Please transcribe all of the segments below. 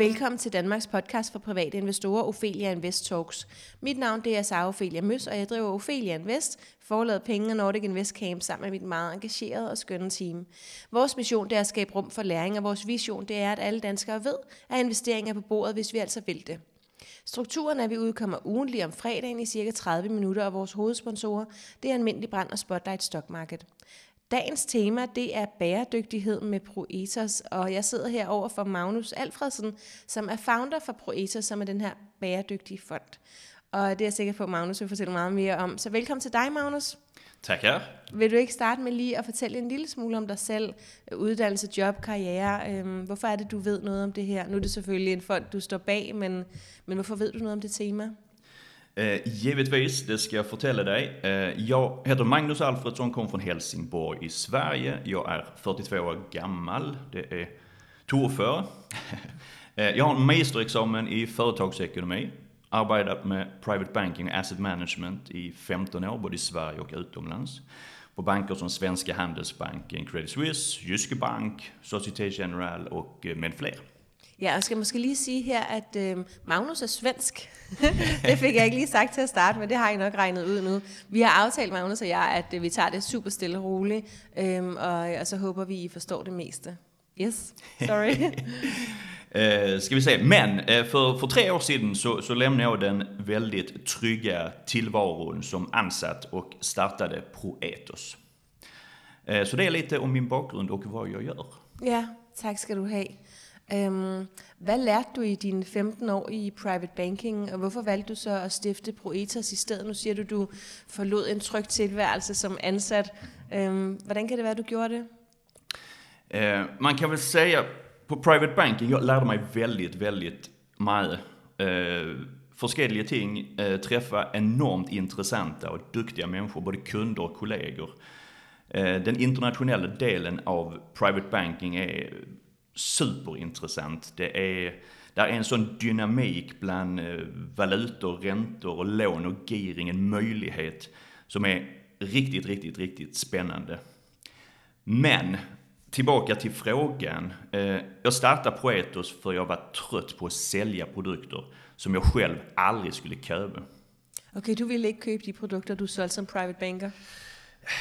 Velkommen til Danmarks podcast for private investorer, Ophelia Invest Talks. Mit navn det er Sara Ophelia Møs, og jeg driver Ophelia Invest, forladet penge og Nordic Invest Camp sammen med mit meget engagerede og skønne team. Vores mission det er at skabe rum for læring, og vores vision det er, at alle danskere ved, at investeringer er på bordet, hvis vi altså vil det. Strukturen er, at vi udkommer ugentlig om fredagen i cirka 30 minutter, og vores hovedsponsorer det er Almindelig Brand og Spotlight Stock Market. Dagens tema, det er bæredygtighed med Proetos, og jeg sidder her over for Magnus Alfredsen, som er founder for Proetos, som er den her bæredygtige fond. Og det er jeg sikker på, at Magnus vil fortælle meget mere om. Så velkommen til dig, Magnus. Tak her. Vil du ikke starte med lige at fortælle en lille smule om dig selv, uddannelse, job, karriere? Øhm, hvorfor er det, du ved noget om det her? Nu er det selvfølgelig en fond, du står bag, men, men hvorfor ved du noget om det tema? Eh, givetvis, det ska jag fortælle dig. Eh, jag heter Magnus Alfredsson, kommer från Helsingborg i Sverige. Jag är 42 år gammal. Det är torför. eh, jag har en magisterexamen i företagsekonomi. Arbetat med private banking och asset management i 15 år, både i Sverige och utomlands. På banker som Svenska Handelsbanken, Credit Suisse, Jyske Bank, Societe Generale och eh, med fler. Ja, jeg skal måske lige sige her, at øh, Magnus er svensk. det fik jeg ikke lige sagt til at starte, men det har I nok regnet ud nu. Vi har aftalt, Magnus og jeg, at øh, vi tager det super stille og roligt, øh, og, og så håber vi, I forstår det meste. Yes, sorry. Eh, ska vi se, men eh, för, för tre år sedan så, så lämnade jag den väldigt trygga tillvaron som ansatt och startade Proetos. Eh, så det är lite om min bakgrund och vad jag gör. ja, tak skal du have. Øhm, hvad lærte du i dine 15 år i private banking, og hvorfor valgte du så at stifte Proetas i stedet? Nu siger du, du forlod en tryg tilværelse som ansat. Øhm, hvordan kan det være, du gjorde det? Eh, man kan väl säga på private banking, jag lärde mig väldigt, väldigt mycket. Eh, øh, forskelliga ting, øh, eh, träffa enormt intressanta och duktiga människor, både kunder och kollegor. Eh, den internationella delen av private banking är superintressant. Det är, där är en sån dynamik bland eh, valutor, räntor och lån och gearing, en möjlighet som är riktigt, riktigt, riktigt spännande. Men tillbaka till frågan. Eh, jag startade Poetos för jag var trött på att sälja produkter som jag själv aldrig skulle köpa. Okay, du ville inte köpa de produkter, du sålde som private banker?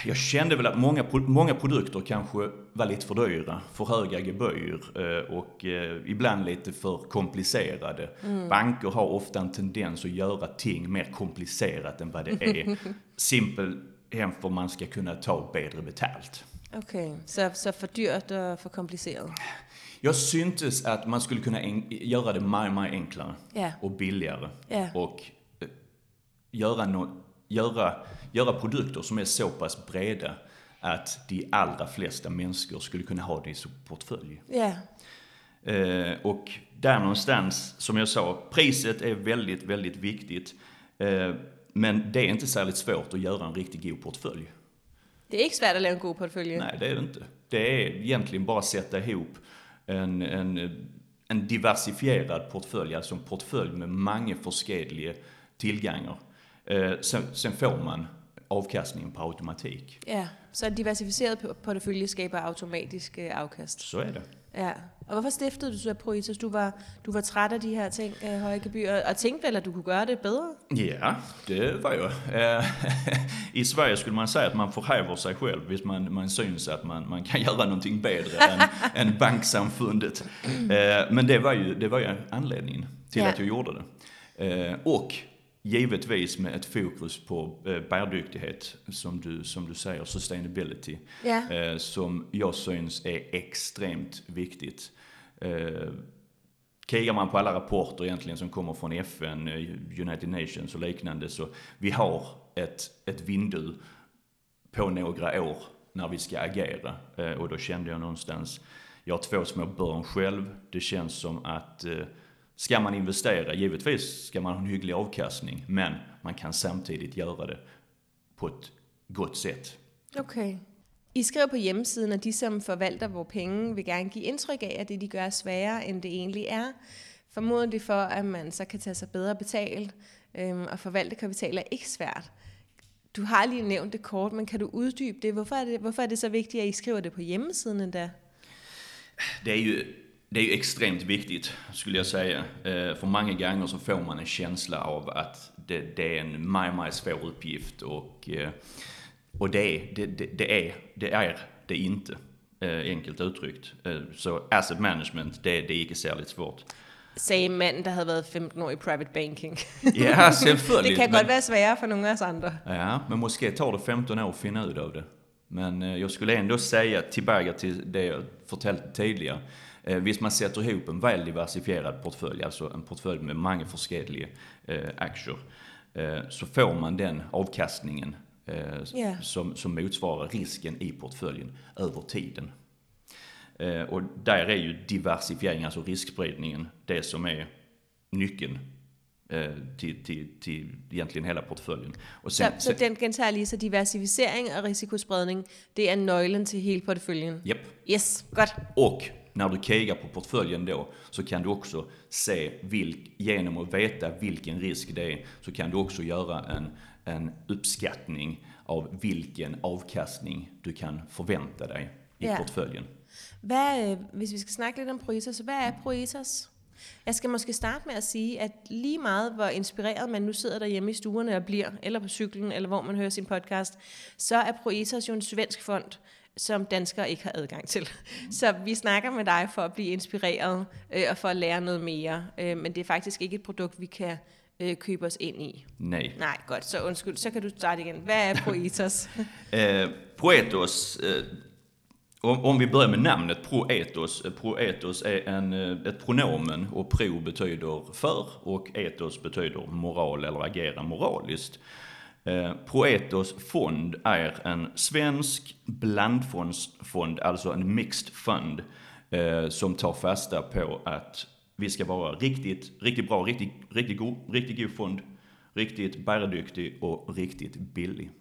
Jag kände väl att många, många produkter kanske var lite för dyra, för höga gebyr eh, och eh, ibland lite för komplicerade. Banker har ofta en tendens att göra ting mer komplicerat än vad det är. Simpel hem för man ska kunna ta bättre betalt. Okay, så, så for dyrt og for kompliceret. Jag syntes att man skulle kunna göra det mycket, mycket enklare Ja. och billigare. Ja. Och eh, göra, no, göra, göra produkter som är så pass breda att de allra flesta människor skulle kunna ha det i sin portfölj. Ja, Eh, och där någonstans, som jag sa, priset är väldigt, väldigt viktigt. Eh, men det är inte särskilt svårt att göra en riktigt god portfölj. det er ikke svært at lave en god portefølje. Nej, det är det inte. Det är egentligen bara att sätta ihop en, en, en diversifierad portfölj, alltså en portfölj med många forskelliga tillgångar. Eh, sen, sen får man avkastningen på automatik. Ja, så en diversificeret por- portefølje skaber automatisk øh, afkast. Så är det. Ja, og hvorfor stiftede du så Proetos? Du var, du var træt af de her ting, øh, høje gebyrer, og tænkte vel, at du kunne gøre det bedre? Ja, det var. Eh, I Sverige skulle man säga att man förhäver sig själv hvis man, man syns att man, man kan göra någonting bättre än, än banksamfundet. Men det var ju, det var ju anledningen till Ja. att jag gjorde det. Och givetvis med ett fokus på eh, bärdyktighet, som du, som du säger, sustainability, Ja. eh, som jag syns är extremt viktigt. Eh, Kikar man på alla rapporter egentligen som kommer från FN, eh, United Nations och liknande så vi har ett, ett vindu på några år när vi ska agera. Eh, Och då kände jag någonstans, jag har två små barn själv. Det känns som att eh, ska man investera, givetvis ska man ha en hygglig avkastning, men man kan samtidigt göra det på ett gott sätt. Okay. I skriver på hjemmesiden, at de, som forvalter vores penge, vil gerne give indtryk af, at det, de gør, er sværere, end det egentlig er. Formodentlig for, at man så kan tage sig bedre betalt, øhm, og forvalte kapital er ikke svært. Du har lige nævnt det kort, men kan du uddybe det? Hvorfor er det, hvorfor er det så vigtigt, at I skriver det på hjemmesiden endda? Det är ju det är ju extremt viktigt, skulle jag säga. Eh, för många gånger så får man en känsla av att det, det är en maj, maj svår uppgift och, eh, och det, det, det, är, det är det inte, eh, enkelt uttryckt. Så asset management, det, det är inte särskilt svårt. Sagde manden, der havde været 15 år i private banking. Ja, selvfølgelig. det kan men, godt være sværere for nogle af os andre. Ja, men måske tar det 15 år att finna ut av det. Men jag skulle ändå säga tillbaka till det jag fortalt tidigare. Eh, hvis man sätter ihop en väl diversifierad portfölj, alltså en portfölj med många forskelliga eh, aktier, eh, så får man den avkastningen yeah. som, som motsvarar risken i portföljen över tiden. Och där är ju diversifiering, alltså riskspridningen, det som är nyckeln till, till, till egentligen hela portföljen. Och sen, så, så den gentager lige, så diversificering og risikospredning, det er nøglen til hele porteføljen? Yep. Yes, godt. Och när du kigger på portföljen då så kan du också se, vilk, genom att veta vilken risk det är, så kan du också göra en, en uppskattning av vilken avkastning du kan förvänta dig i ja. portföljen. Hvad, hvis vi skal snakke lidt om Proetas, så hvad er Proetas? Jeg skal måske starte med at sige, at lige meget hvor inspireret man nu sidder derhjemme i stuerne og bliver, eller på cyklen, eller hvor man hører sin podcast, så er Proetas jo en svensk fond, som danskere ikke har adgang til. Så vi snakker med dig for at blive inspireret øh, og for at lære noget mere. Øh, men det er faktisk ikke et produkt, vi kan øh, købe os ind i. Nej. Nej, godt. Så undskyld, så kan du starte igen. Hvad er Proetos? eh, Proetos, eh, om, om vi börjar med namnet Proetos. Eh, Proetos är en, eh, ett pronomen och pro betyder för och etos betyder moral eller agera moraliskt. Eh, Proetos fond är en svensk blandfondsfond, alltså en mixed fund, eh, som tar fasta på att vi ska vara riktigt, riktigt bra, riktigt, riktigt, god, riktigt god fond, riktigt bæredygtig och riktigt billig.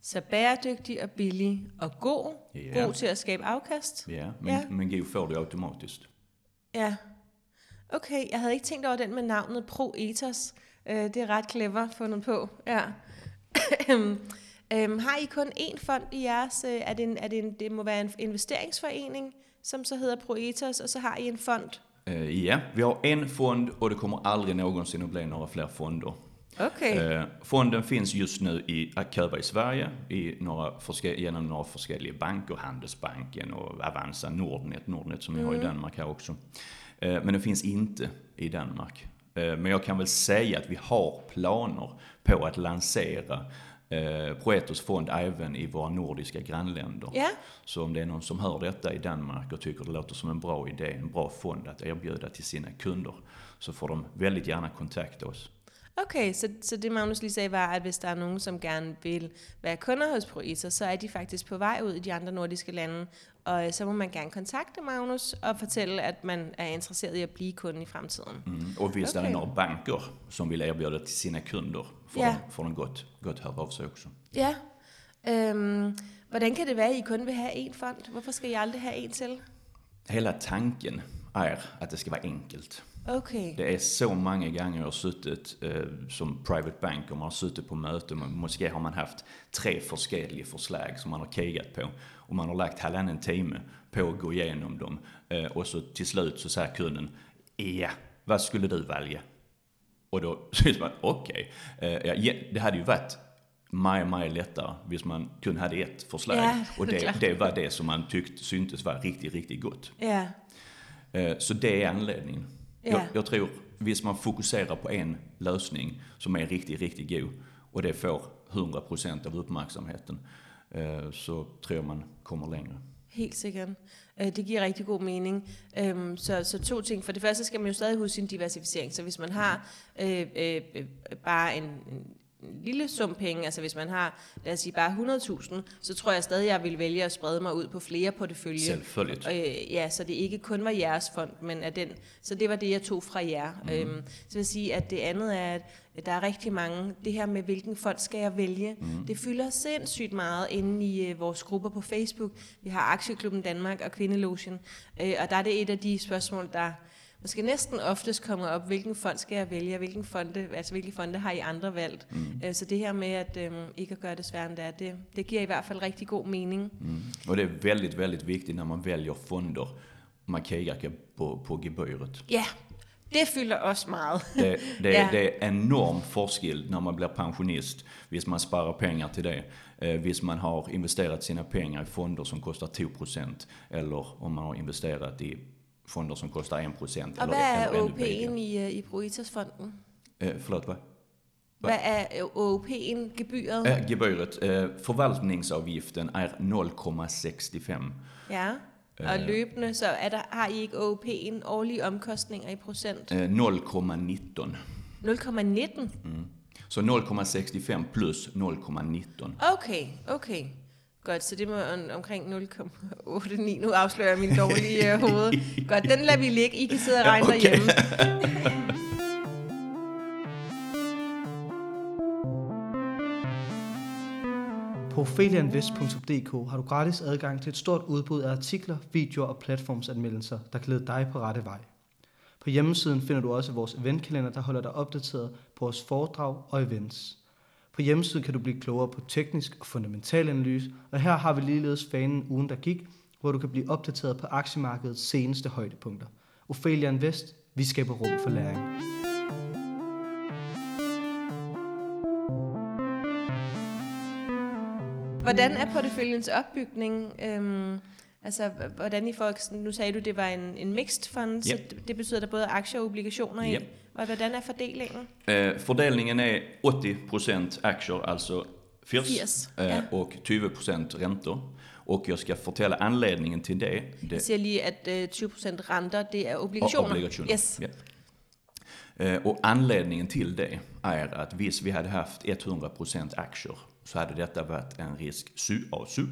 Så bæredygtig og billig og god. Ja. God til at skabe afkast. Ja, men, ja. men god får du automatisk. Ja. Okay, jeg havde ikke tænkt over den med navnet Proetos. Uh, det er ret clever fundet på. Ja. Øhm, har I kun én fond i jeres? Øh, er det, en, er det, en, det må være en investeringsforening, som så hedder Proetos, og så har I en fond? Uh, ja, vi har en fond och det kommer aldrig någonsin att bli några fler fonder. Okay. Uh, fonden finns just nu i Köpa i Sverige i några genom några olika banker, Handelsbanken och Avanza, Nordnet, Nordnet som vi mm. har i mm. Danmark här också. Uh, men den finns inte i Danmark. Uh, men jag kan väl säga att vi har planer på att lansera eh, Proetos fond även i våra nordiska grannländer. Yeah. Så om det är någon som hör detta i Danmark och tycker det låter som en bra idé, en bra fond att erbjuda till sina kunder, så får de väldigt gärna kontakta oss. Okay, så, så det Magnus lige sagde var, at hvis der er nogen, som gerne vil være kunder hos Proetos, så er de faktisk på vej ud i de andre nordiske lande, og øh, så må man gerne kontakte Magnus og fortælle, at man er interesseret i at blive kunde i fremtiden. Mm. Og hvis okay. der er nogle banker, som vil erbjuda til sine kunder, får, ja. de, får de godt, godt høre af sig også. Ja. Øhm, hvordan kan det være, at I kun vil have en fond? Hvorfor skal I aldrig have en til? Hela tanken är att det ska vara enkelt. Okay. Det är så många gånger jag har suttit eh, som private bank och man har suttit på möten. Måske har man haft tre forskelliga förslag som man har kigat på. Och man har lagt halvannan timme på att gå igenom dem. Eh, och så till slut så säger kunden, ja, vad skulle du välja? Och då säger man, okej. Okay. Eh, ja, det hade ju varit mycket, mycket lättare hvis man kun hade ett förslag. Ja, och det, det var det som man tyckte syntes var riktigt, riktigt gott. Ja. Så det är anledningen. Yeah. Jag, jag tror, hvis man fokuserar på en lösning som är riktigt, riktigt god och det får 100% av uppmärksamheten, eh, så tror man kommer längre. Helt sikkert. Eh, det giver rigtig god mening. Ehm, så, så to ting. For det første skal man jo stadig huske sin diversificering. Så hvis man har øh, øh, bare en lille sum penge, altså hvis man har, lad os sige, bare 100.000, så tror jeg stadig, jeg vil vælge at sprede mig ud på flere portefølje. Selvfølgelig. Øh, ja, så det ikke kun var jeres fond, men at den, så det var det, jeg tog fra jer. Mm. Øhm, så vil sige, at det andet er, at der er rigtig mange, det her med, hvilken fond skal jeg vælge, mm. det fylder sindssygt meget inde i øh, vores grupper på Facebook. Vi har Aktieklubben Danmark og Kvindelogen, øh, og der er det et af de spørgsmål, der måske næsten oftest kommer op, hvilken fond skal jeg vælge, hvilken fonde, altså hvilke fonde har I andre valgt. Mm. Øh, så det her med at øh, ikke at gøre det sværere end det er, det, det giver i hvert fall rigtig god mening. Mm. Och det är väldigt, väldigt viktigt när man väljer fonder man kigger på, på gebyret. Ja, det fylder også meget. Det, det, Ja. det er enorm forskel når man blir pensionist, hvis man sparer pengar till det. Eh, hvis man har investerat sina pengar i fonder som kostar 2% eller om man har investerat i fonder som kostar 1% Og eller, hvad er. OP'en i, øh, i Proitas-fonden? Eh, förlåt, vad? Hvad er OP'en, gebyret? Eh, gebyret, eh, förvaltningsavgiften är 0,65. Ja. Og løbende, så er der, har I ikke OP'en årlige omkostninger i procent? Eh, 0,19. 0,19? Så 0,65 plus 0,19. Okay, okay. Godt, så det må om- omkring 0,89. Nu afslører jeg min dårlige øh, hoved. Godt, den lader vi ligge. I kan sidde og regne okay. derhjemme. På opheliainvest.dk har du gratis adgang til et stort udbud af artikler, videoer og platformsanmeldelser, der kan lede dig på rette vej. På hjemmesiden finder du også vores eventkalender, der holder dig opdateret på vores foredrag og events. På hjemmesiden kan du blive klogere på teknisk og fundamental analyse, og her har vi ligeledes fanen ugen, der gik, hvor du kan blive opdateret på aktiemarkedets seneste højdepunkter. Ophelia Invest, vi skaber rum for læring. Hvordan er porteføljens opbygning? Øhm, altså, hvordan I får, sådan- nu sagde du, det var en, en mixed fund, så Yep. det, det betyder, at der både er aktier og obligationer i. Og hvordan er fordelingen? Eh, fördelningen är 80% aktier, alltså FIRS, 80, eh, ja. och 20% räntor. Och jag ska fortælle anledningen till det. det Jeg siger lige, at øh, 20% renter, det er og obligationer. obligationer. Yes. Ja. Eh, Och anledningen till det är att hvis vi hade haft 100% aktier så hade detta varit en risk SU av SU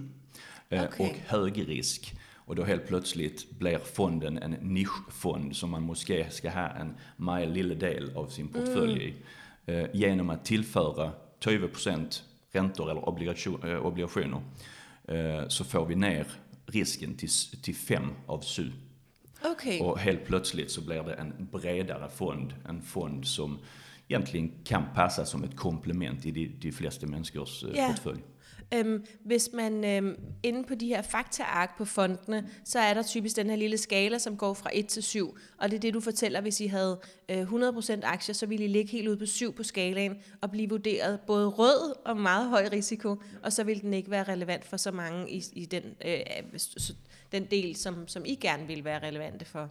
eh, Okej. och hög risk. Och då helt plötsligt blir fonden en nischfond som man måske ska ha en meget lille del av sin portfölj i. Eh, genom att tillföra 20% räntor eller obligation, eh, obligationer eh, så får vi ner risken till, till 5 av SU. Okay. Och helt plötsligt så blir det en bredare fond. En fond som egentligen kan passa som ett komplement i de, de flesta människors Ja. portfölj. Øhm, hvis man øhm, inde på de her faktaark på fondene, så er der typisk den her lille skala, som går fra 1 til 7. Og det er det, du fortæller, hvis I havde øh, 100% aktier, så ville I ligge helt ude på 7 på skalaen og blive vurderet både rød og meget høj risiko, og så ville den ikke være relevant for så mange i, i den, øh, den del, som, som I gerne vil være relevante for.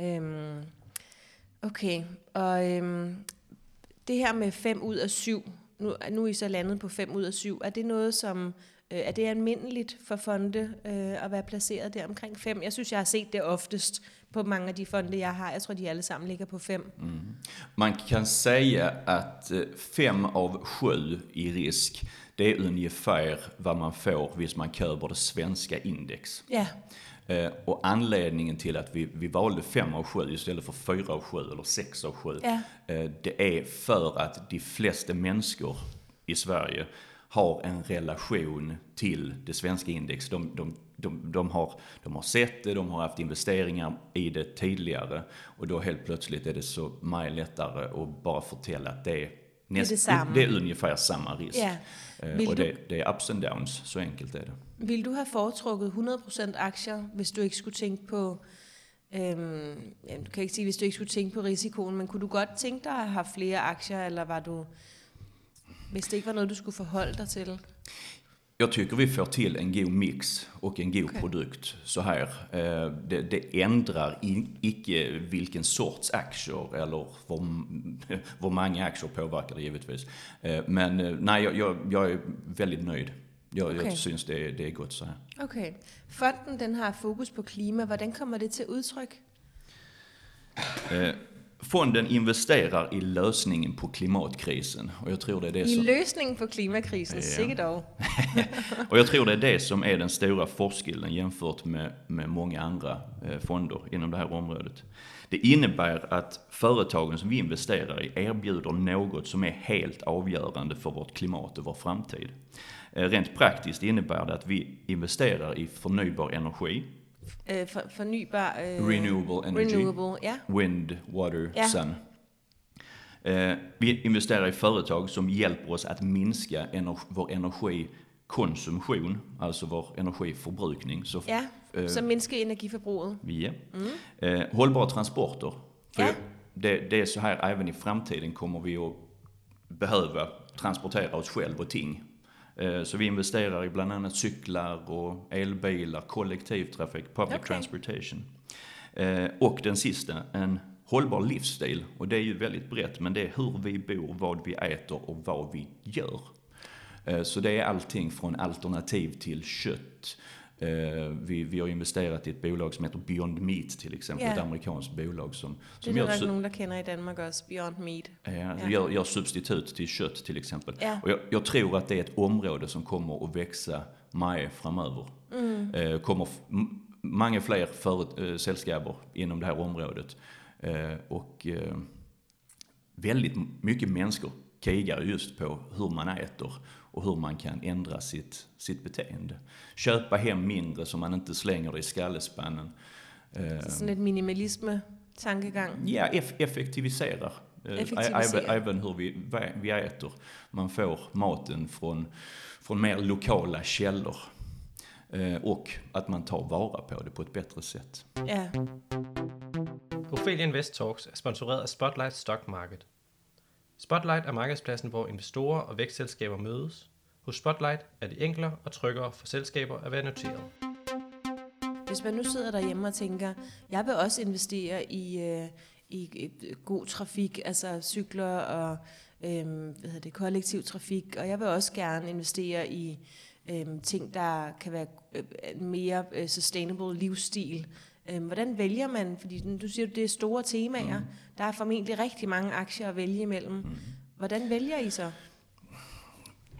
Øhm, okay, og øhm, det her med 5 ud af 7, nu, nu er I så landet på 5 ud af 7, er det noget, som øh, er det almindeligt for fonde øh, at være placeret der omkring 5? Jeg synes, jeg har set det oftest på mange af de fonde, jeg har. Jeg tror, de alle sammen ligger på 5. Man kan säga att eh, fem av sju i risk, det är ungefär vad man får hvis man köper det svenska index. Ja, Eh, och anledningen till att vi, vi valde fem av sju istället för fyra av sju eller sex av sju, Ja. eh, det är för att de flesta människor i Sverige har en relation till det svenska index. De, de, de, de, har, de har sett det, de har haft investeringar i det tidigare och då helt plötsligt är det så mycket lättare att bara fortälla att det är, näst, detsamma. det är ungefär samma risk. Ja. Eh, Vill och du- det, det är ups and downs, så enkelt är det. Vil du have foretrukket 100% aktier, hvis du ikke skulle tænke på, øhm, ja, du kan ikke sige, hvis du ikke skulle tænke på risikoen, men kunne du godt tænke dig at have flere aktier, eller var du, hvis det ikke var noget, du skulle forholde dig til? Jag tycker vi får till en god mix och en god Okej. produkt så här. Eh, Det, det ändrar in, icke vilken sorts aktier eller vad många aktier påverkar det givetvis. Eh, Men eh, nej, jag, jag, jag är väldigt nöjd. Jag, Okej. jag syns det, är- det är gott så här. Okay. Fonden den har fokus på klima. Hvordan kommer det til udtryk? Fonden investerar i lösningen på klimatkrisen och jag tror det är det I som... løsningen på klimakrisen, Ja. dog. Och jag tror det är det som är den stora forskillen jämfört med, med många andra eh, fonder inom det här området. Det innebär att företagen som vi investerar i erbjuder något som är helt avgörande för vårt klimat och vår framtid. Eh, Rent praktiskt innebär det att vi investerar i förnybar energi, Øh, for, fornybar... Øh, renewable energy, Renewable, ja. wind, water, Ja. sun. Eh, vi investerar i företag som hjälper oss att minska ener vår energikonsumtion, alltså vår energiförbrukning. Så Ja. Som minskar energiforbruget. Ja. Eh, hållbara transporter. För Ja. det, det är så här, även i framtiden kommer vi att behöva transportera oss själva och ting. Eh, så vi investerar i bland annat cyklar och elbilar, kollektivtrafik, public Okej. transportation. Eh, och den sista, en hållbar livsstil. Och det är ju väldigt brett, men det är hur vi bor, vad vi äter och vad vi gör. Eh, Så det är allting från alternativ till kött. Eh, Vi, vi har investerat i ett bolag som heter Beyond Meat till exempel, Ja. ett amerikanskt bolag som, Det som är nog su- nogen, der kender i Danmark også, Beyond Meat. eh, Ja. gör, gör substitut till kött till exempel. Ja. Och jag, jag tror att det är ett område som kommer att växa mycket framöver. Mm. Eh, kommer många fler förut, eh, sällskaper inom det här området. Eh, och eh, väldigt mycket människor krigar just på hur man äter och hur man kan ändra sitt, sitt beteende. Köpa hem mindre så man inte slänger det i skallespannen. Eh, Så sådan et minimalisme-tankegang. Ja, eff effektiviserar. Eh, Effektivisera. Även, hur vi, vi äter. Man får maten från, från mer lokala källor. Eh, och att man tar vara på det på ett bättre sätt. Ja. Ophelia Invest Talks er sponsoreret af Spotlight Stock Market. Spotlight er markedspladsen, hvor investorer og vækstselskaber mødes. Hos Spotlight er det enklere og tryggere for selskaber at være noteret. Hvis man nu sidder derhjemme og tænker, jeg vil også investere i, øh, i øh, god trafik, altså cykler og øh, hvad hedder det, kollektiv trafik, og jeg vil også gerne investere i øh, ting, der kan være øh, mere øh, sustainable livsstil. Øh, hvordan vælger man? Fordi du siger, det er store temaer. Der er formentlig rigtig mange aktier at vælge imellem. Hvordan vælger I så?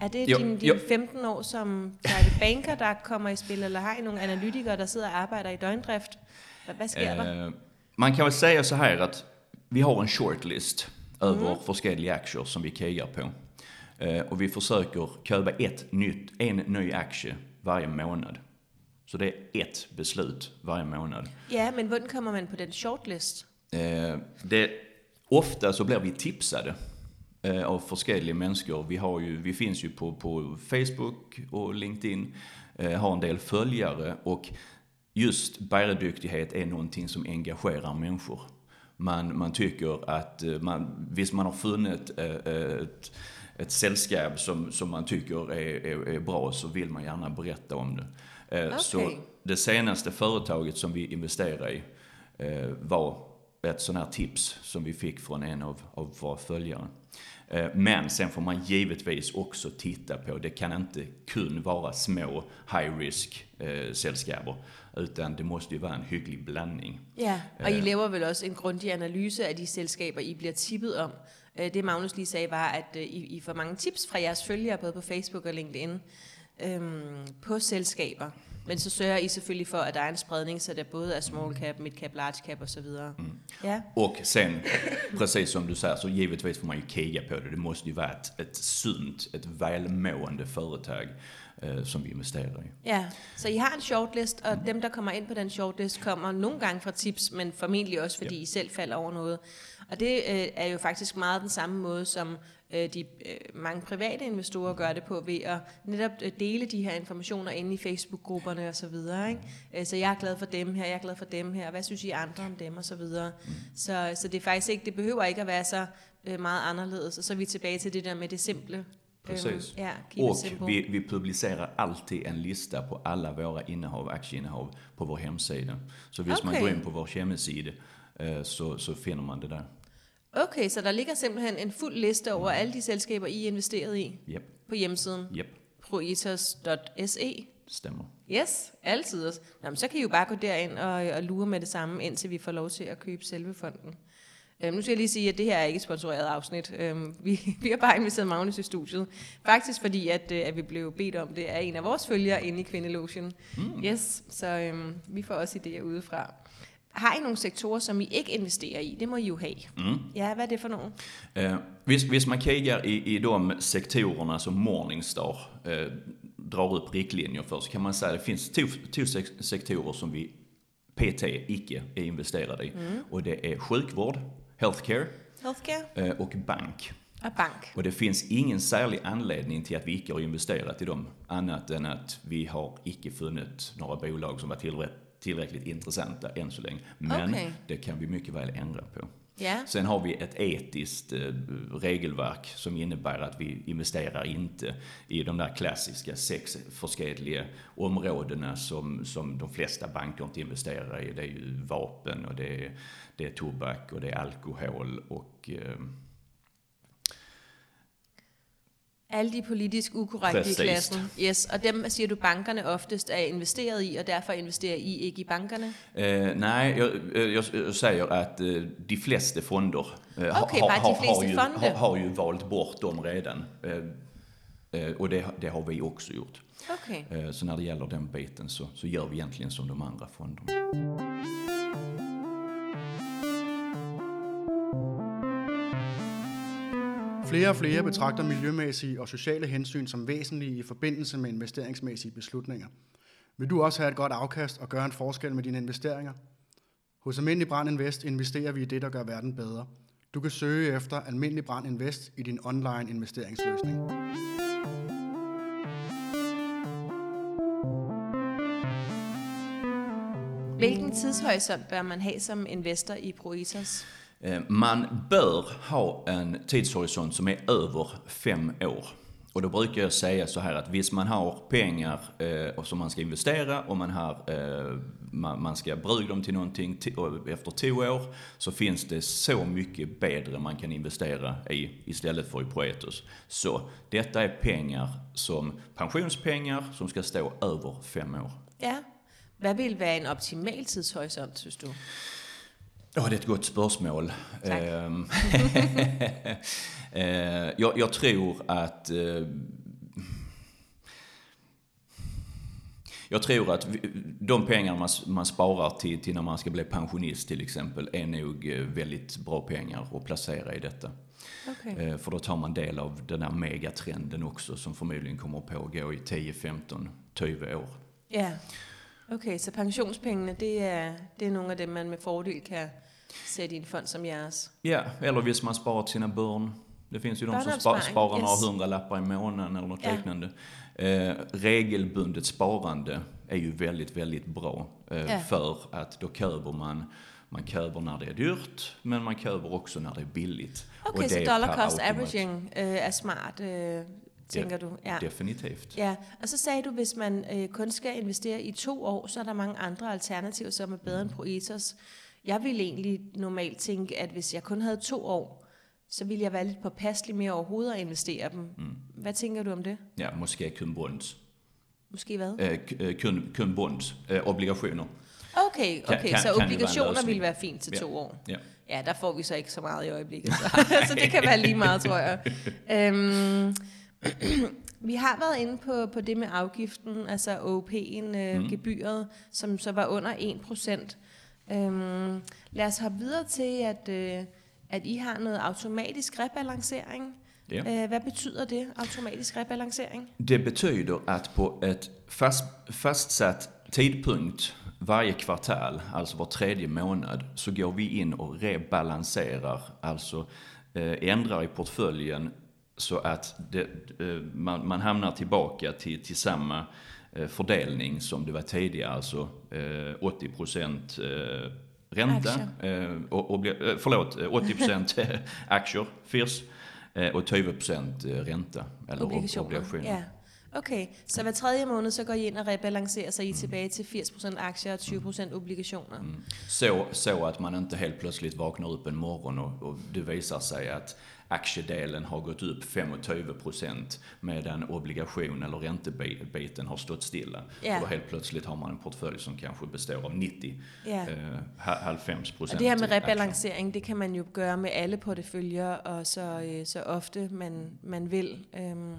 Er det Jo, din, jo. din 15 år som private banker, der kommer i spil, eller har I nogle analytikere, der sidder og arbejder i døgndrift? Hvad, hvad sker der? Eh, man kan väl säga så här att vi har en shortlist över forskelliga aktier som vi krigar på. Eh, och vi försöker köpa ett nytt, en ny aktie varje månad. Så det är ett beslut varje månad. Ja, men hvordan kommer man på den shortlist? Eh, det, ofta så blir vi tipsade eh, av forskelliga människor. Vi, har ju, vi finns ju på, på Facebook och LinkedIn, eh, har en del följare och just bäredyktighet är någonting som engagerar människor. Man, man tycker att eh, man, visst man har funnit eh, ett, ett sällskap som, som man tycker är, är, är bra så vill man gärna berätta om det. Eh, Så Okej. det senaste företaget som vi investerade i eh, var ett sånt här tips som vi fick från en av, av våra följare. Eh, men sen får man givetvis också titta på, det kan inte kun vara små high risk eh, sällskaper, utan det måste ju vara en hygglig blandning. Ja, og I laver vel også en grundig analyse af de selskaber, I bliver tippet om. Øh, Det Magnus lige sagde var, at øh, I, I får mange tips fra jeres følgere, både på Facebook og LinkedIn, øhm, på selskaber. Men så sørger I selvfølgelig for, at der er en spredning, så der både er small cap, mid cap, large cap osv. Mm. Ja, Och sen, precis som du säger, så givetvis får man ju kriga på det. Det måste ju vara ett, ett sunt, ett välmående företag eh, som vi investerar i. ja. Så I har en shortlist, og dem, der kommer ind på den shortlist, kommer nogle gange fra tips, men formentlig også, fordi I selv falder over noget. Og det øh, er jo faktisk meget den samme måde, som øh, de øh, mange private investorer gør det på, ved at netop øh, dele de her informationer inde i Facebook-grupperne og så videre. Ikke? Øh, så jeg er glad for dem her, jeg er glad for dem her, hvad synes I andre om dem og så videre. Så, så det er faktisk ikke, det behøver ikke at være så øh, meget anderledes. Og så er vi tilbage til det der med det simple. Precis. Ja, keep it Och vi, vi publicerar alltid en lista på alla våra innehav, aktieinnehav på vår hemsida. Så hvis man Okay. går in på vår hemsida eh, så, så finner man det där. Okay, så der ligger simpelthen en fuld liste over alle de selskaber, I er investeret i Japp, på hjemmesiden japp, proetos.se. stämmer. Yes, altid. også. Nå, men så kan I jo bare gå derind og, og lure med det samme, indtil vi får lov til at købe selve fonden. Øhm, nu skal jeg lige sige, at det her er ikke et sponsoreret afsnit. Øhm, vi, vi har bare inviteret Magnus i studiet. Faktisk fordi, at, øh, at vi blev bedt om det af en af vores følgere inde i Kvindelotion. Mm. Yes, så øhm, vi får også idéer udefra. Har I nogle sektorer, som I ikke investerer i? Det må I jo have. Mm. Ja, hvad er det for nogle? Eh, hvis, hvis man krigar i, i de sektorerna som Morningstar eh, drar upp riktlinjer för så kan man säga att det finns två, två sek- sektorer som vi PT icke är investerade i. Och det är sjukvård, healthcare Healthcare eh, och bank. og bank. Och det finns ingen särlig anledning till att vi icke har investerat i dem annat än att vi har icke funnit några bolag som var tillrätt, tillräckligt intressanta än så länge. Men Okej. det kan vi mycket väl ändra på. Ja. Sen har vi ett etiskt eh, regelverk som innebär att vi investerar inte i de där klassiska sex förskedliga områdena som, som de flesta banker inte investerar i. Det är ju vapen och det är, det är tobak och det är alkohol och eh, Alle de politisk ukorrekte i klassen. Yes, og dem siger du, bankerne oftest er investeret i, og derfor investerer I ikke i bankerne? Eh, nej, jag, eh, jag, jag säger att eh, de flesta fonder eh, ha- Okej, ha, bara de ha, har, ju, fonder. har, har ju valt bort dem redan. Eh, eh, och det, det har vi också gjort. Okay. Eh, så när det gäller den biten så, så gör vi egentligen som de andra fonderna. Flere og flere betragter miljømæssige og sociale hensyn som væsentlige i forbindelse med investeringsmæssige beslutninger. Vil du også have et godt afkast og gøre en forskel med dine investeringer? Hos Almindelig Brand Invest investerer vi i det, der gør verden bedre. Du kan søge efter Almindelig Brand Invest i din online investeringsløsning. Hvilken tidshorisont bør man have som investor i Proetos? Eh, man bör ha en tidshorisont som är över fem år. Och då brukar jag säga så här att visst man har pengar eh, och som man ska investera och man, har, eh, man, man ska bruka dem till någonting efter två år så finns det så mycket bättre man kan investera i istället för i Proetos. Så detta är pengar som pensionspengar som ska stå över fem år. Ja. Vad vill vara en optimal tidshorisont, synes du? Ja, det är ett gott spörsmål. Ehm, eh, jag, jag tror att... eh, Jag tror att de pengar man, man sparar till, till när man ska bli pensionist till exempel är nog eh, väldigt bra pengar att placera i detta. Okay. För då tar man del av den här megatrenden också som förmodligen kommer att pågå i 10, 15, 20 år. Ja. Okay, så pensionspengene, det er, det er nogle af dem, man med fordel kan sætte i en fond som jeres. Ja, eller hvis man sparar sina barn. Det finns ju de som spa, Barnuppsparing, sparar yes. några hundralappar i månaden eller något Ja. liknande. Eh, regelbundet sparande är ju väldigt, väldigt bra. Eh, Ja. För att då köper man, man köper när det är dyrt, men man köper också när det är billigt. Okay, Och så det dollar cost averaging øh, er smart, øh, tænker du? Ja. Definitivt. Ja, og så sagde du, hvis man øh, kun skal investere i to år, så er der mange andre alternativer, som er bedre end Proetos. Jeg ville egentlig normalt tænke, at hvis jeg kun havde to år, så ville jeg være lidt påpasselig med overhovedet at investere dem. Mm. Hvad tænker du om det? Ja, måske kundbonds. Måske hvad? Eh, k- eh, kund, kundbonds, eh, obligationer. Okay, Kan- okay kan- så kan en obligationer løsning. ville være fint til Ja. to år. Ja. Ja, der får vi så ikke så meget i øjeblikket, så, så det kan være lige meget, tror jeg. Øhm, vi har været inde på, på det med afgiften, altså OP'en, øh, mm. gebyret, som så var under 1%. Øhm, lad os hoppe videre til, at, øh, at I har noget automatisk rebalancering. Ja. Øh, hvad betyder det, automatisk rebalancering? Det betyder att på ett fast, fastsatt tidpunkt varje kvartal, alltså var tredje månad, så går vi in och rebalanserar, alltså eh, ändrar i portföljen så att det, eh, man, man hamnar tillbaka till, till samma fördelning som det var tidigare, alltså eh, 80 procent eh, ränta, eh, och, eh, förlåt, eh, 80 procent aktier, FIRS, eh, och 20 procent eh, ränta, eller ob- Obligationer. obligationer. Ja. Okay, så hver tredje måned, så går I ind og rebalancerer, så I er tilbage til 80% aktier og 20% obligationer. Mm. Så, så att man inte helt plötsligt vaknar upp en morgon och, och det visar sig att aktiedelen har gått upp 25% medan obligation eller räntebiten har stått stilla. Ja. Och helt plötsligt har man en portfölj som kanske består av 90, Ja. eh, ha- halvfems Og procent det her med aktier. rebalancering, det kan man jo gøre med alle porteføljer, og så, øh, så ofte man, man vil. Øhm,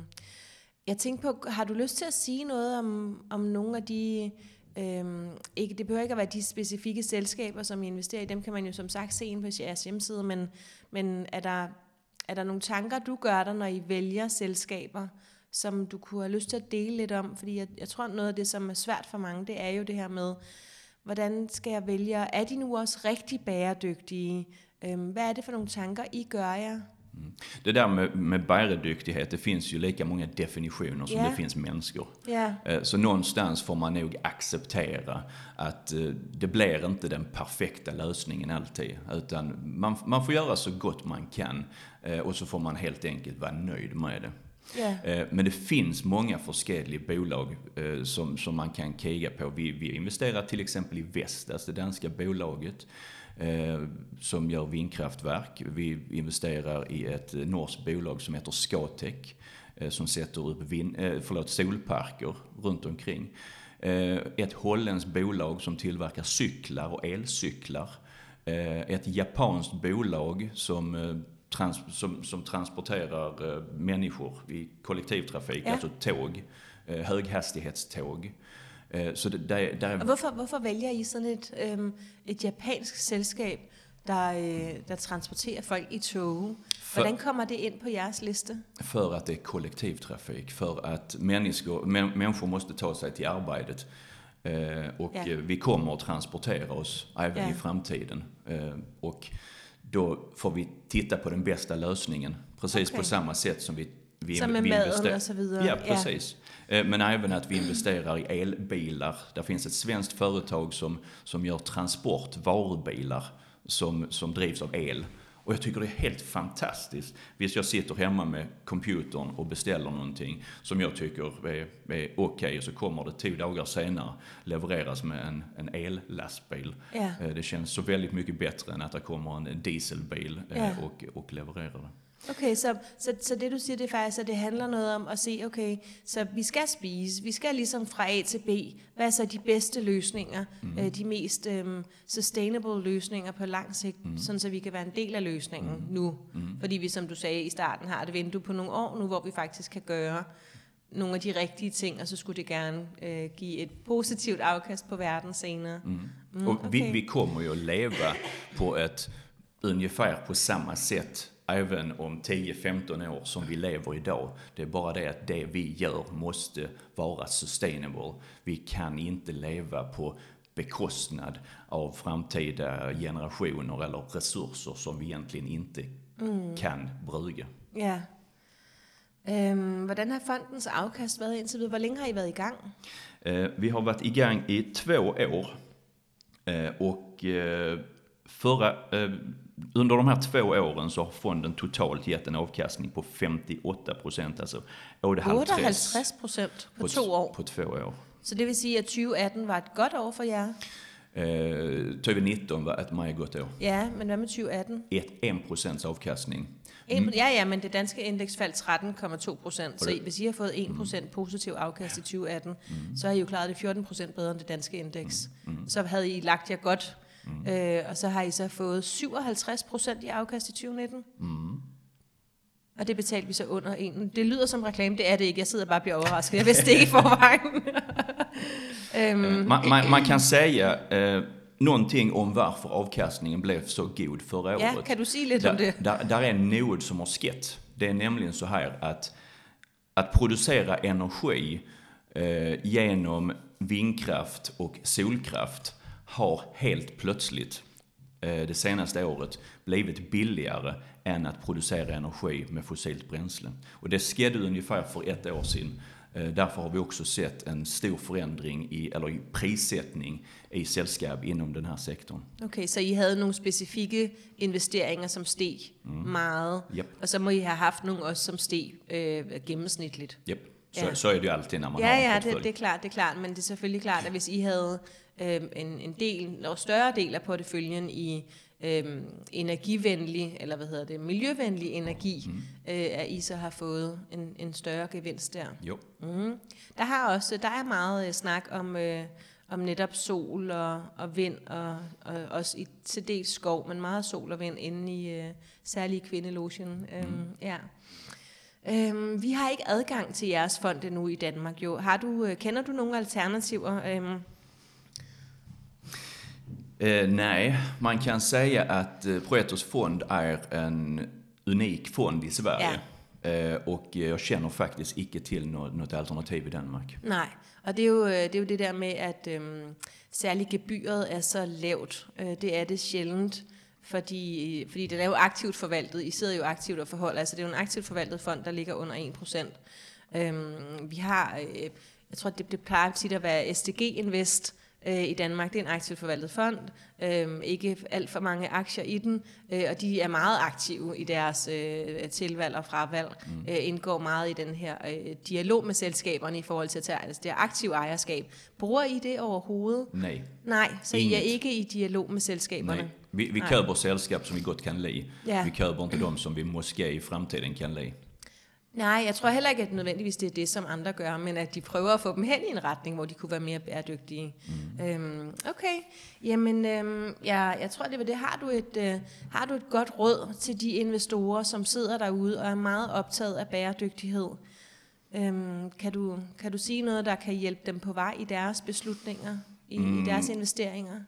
jeg tænkte på, har du lyst til at sige noget om, om nogle af de, øhm, ikke, det behøver ikke at være de specifikke selskaber, som I investerer i, dem kan man jo som sagt se ind på jeres hjemmeside, men, men er, der, er der nogle tanker, du gør dig, når I vælger selskaber, som du kunne have lyst til at dele lidt om? Fordi jeg, jeg tror, noget af det, som er svært for mange, det er jo det her med, hvordan skal jeg vælge? Er de nu også rigtig bæredygtige? Øhm, hvad er det for nogle tanker, I gør jer? Det där med, med bäredyktighet, det finns ju lika många definitioner som Ja. det finns människor. Eh, Så någonstans får man nog acceptera att eh, det blir inte den perfekta lösningen alltid. Utan man, man får göra så gott man kan eh, och så får man helt enkelt vara nöjd med det. Ja. Eh, Men det finns många forskelliga bolag eh, som, som man kan kiga på. Vi, vi investerar till exempel i Vestas, det danska bolaget, eh, som gör vindkraftverk. Vi investerar i ett norskt bolag som heter Scatec, eh, som sätter upp vind, eh, förlåt, solparker runt omkring. Ett holländskt bolag som tillverkar cyklar och elcyklar. Ett japanskt bolag som trans, som, som transporterar eh, människor i kollektivtrafik, Ja. alltså tåg, eh, höghastighetståg. Eh, så det, där Og är, hvorfor, hvorfor vælger I sådan et, øhm, et japansk selskab, der, øh, der transporterer folk i tog? Hvordan kommer det ind på jeres liste? för att det är kollektivtrafik, för att människor, mä- människor måste ta sig till arbetet. Eh, och Ja. eh, vi kommer att transportera oss även Ja. i framtiden. Eh, och då får vi titta på den bästa lösningen, precis Okej. på samma sätt som vi, vi, Som vi investerar- och så vidare. Ja, precis. Eh, Men även att vi investerar i elbilar. Det finns ett svenskt företag som, som gör transport, varubilar, som, som drivs av el. Och jag tycker det är helt fantastiskt. Visst, jag sitter hemma med computern och beställer någonting som jag tycker är, är okej, och så kommer det två dagar senare levereras med en, en ellastbil. Eh, Det känns så väldigt mycket bättre än att det kommer en dieselbil Ja. och, och levererar det. Okay, så, så, så det du siger, det er faktisk, at det handler noget om at se, okay, så vi skal spise, vi skal ligesom fra A til B. Hvad er så de bedste løsninger, mm. øh, de mest øhm, sustainable løsninger på lang sigt, mm. sådan så vi kan være en del af løsningen mm. nu. Mm. Fordi vi, som du sagde i starten, har et vindue på nogle år nu, hvor vi faktisk kan gøre nogle af de rigtige ting, og så skulle det gerne øh, give et positivt afkast på verden senere. Mm. Mm, och vi, vi kommer ju leva på ett ungefär på samma sätt även om 10-15 år som vi lever idag. Det är bara det att det vi gör måste vara sustainable. Vi kan inte leva på bekostnad av framtida generationer eller resurser som vi egentligen inte kan bruka. Ja. Øhm, hvordan har fondens afkast været indtil videre? Hvor længe har I været i gang? Eh, Vi har varit igång i två år. Eh, Och eh, förra, eh, under de här två åren så har fonden totalt gett en avkastning på 58 procent, alltså 58 58 procent på to år. På två år. Så det vil sige, at 2018 var et godt år for jer. Eh, 2019 var ett meget godt år. Ja, men hvad med 2018? Ett, en procents avkastning. En, ja, ja, men det danske indeks faldt 13,2 procent. Så det- hvis I har fået 1 procent positiv afkast i 2018, så har I jo klaret det 14 procent bedre end det danske indeks. Så havde I lagt jer godt. Øh, og så har I så fået 57 procent i afkast i 2019. Og det betalte vi så under en. Det lyder som reklame, det er det ikke. Jeg sidder bare og bliver overrasket. Jeg vidste det ikke i forvejen. øhm, Man, man, man kan säga eh, någonting om varför avkastningen blev så god förra ja, året. kan du sige lidt om det? där, där är något som har skett. Det är nämligen så här att, att producera energi eh, genom vindkraft och solkraft har helt plötsligt eh, det senaste året blivit billigare än att producera energi med fossilt bränsle. Och det skedde ungefär för ett år sedan. Eh, Därför har vi också sett en stor förändring i, eller i prissättning i sällskap inom den här sektorn. Okay, så I havde nogle specifikke investeringer, som steg mm. meget, Yep. og så må I have haft nogle også, som steg øh, gennemsnitligt. Japp, så, Ja. så är det ju alltid när man Ja, har en ja, det, det er klart, det er klart, men det er selvfølgelig klart, at hvis I havde øh, en, en del, en større del af porteføljen i øh, energivenlig, eller hvad hedder det, miljøvenlig energi, mm. øh, at I så har fået en, en større gevinst der. Jo. Mm. Der har også, der er meget øh, snak om, øh, om netop sol og, og vind, og, og også i til dels skov, men meget sol og vind inde i øh, særlige kvindelotion. Øhm, ja. Øhm, vi har ikke adgang til jeres fond endnu i Danmark. Jo. Har du, øh, kender du nogle alternativer? Øhm, Eh, nej, man kan säga att eh, Proetos fond är en unik fond i Sverige. Eh, och eh, jag känner faktiskt icke till något, något alternativ i Danmark. nej, og det er, jo, øh, det er jo det der med, at øhm, særligt gebyret er så lavt. Øh, det er det sjældent fordi, fordi den er jo aktivt forvaltet. I sidder jo aktivt og forholder, altså det er jo en aktivt forvaltet fond, der ligger under 1%. Øhm, vi har, øh, jeg tror, det, det plejer tit at være SDG Invest, øh, i Danmark. Det er en aktivt forvaltet fond, øh, ikke alt for mange aktier i den, øh, og de er meget aktive i deres øh, tilvalg og fravalg, mm. øh, indgår meget i den her øh, dialog med selskaberne i forhold til at tage altså det aktive ejerskab. Bruger I det overhovedet? Nej. Nej, så Inget. I er ikke i dialog med selskaberne? Nej. Vi, vi køber selskab, som vi godt kan lide. Ja. Vi køber ikke dem, som vi måske i fremtiden kan lide. Nej, jeg tror heller ikke, at nødvendigvis det er det, som andre gør, men at de prøver at få dem hen i en retning, hvor de kunne være mere bæredygtige. Mm. Øhm, okay, jamen øhm, jeg, jeg tror, det var det. Har du, et, øh, har du et godt råd til de investorer, som sidder derude og er meget optaget af bæredygtighed? Øhm, kan, du, kan du sige noget, der kan hjælpe dem på vej i deres beslutninger, i, mm. i deres investeringer?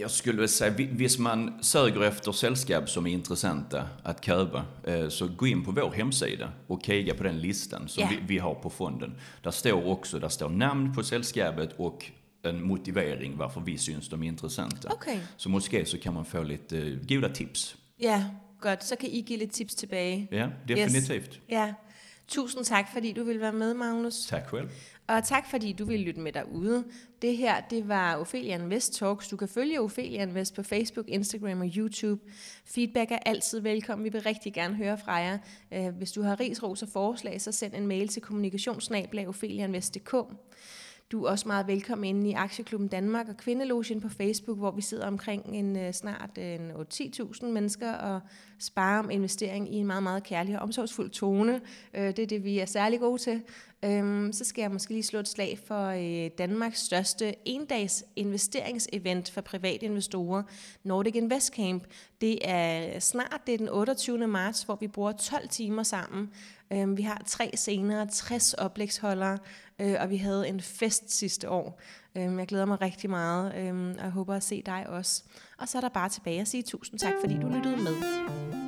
Jag skulle säga, hvis man söker efter sällskap som är intressanta att köpa, eh, så gå in på vår hemsida och kika på den listan som yeah. vi, vi, har på fonden. Där står också, där står namn på sällskapet och en motivering varför vi syns de är intressanta. Okay. Så måske så kan man få lite uh, goda tips. Ja, godt. Så kan I give lidt tips tilbage. Ja, definitivt. Yes. Ja. Tusind tak, fordi du ville være med, Magnus. Tak selv. Og tak, fordi du ville lytte med derude. Det her, det var Ophelia Invest Talks. Du kan følge Ophelia Invest på Facebook, Instagram og YouTube. Feedback er altid velkommen. Vi vil rigtig gerne høre fra jer. Øh, hvis du har ris, ros og forslag, så send en mail til kommunikationsnablag.opheliainvest.dk. Du er også meget velkommen inde i Aktieklubben Danmark og Kvindelogen på Facebook, hvor vi sidder omkring en øh, snart øh, en 10.000 mennesker og sparer om investering i en meget, meget kærlig og omsorgsfuld tone. Øh, det er det, vi er særlig gode til. Øhm, så skal jeg måske lige slå et slag for Danmarks største endags investeringsevent for private investorer, Nordic Invest Camp. Det er snart, det er den 28. marts, hvor vi bruger 12 timer sammen. Øhm, vi har tre scener, 60 oplægsholdere, øh, og vi havde en fest sidste år. Øhm, jeg glæder mig rigtig meget, øhm, og jeg håber at se dig også. Og så er der bare tilbage at sige tusind tak, fordi du lyttede med.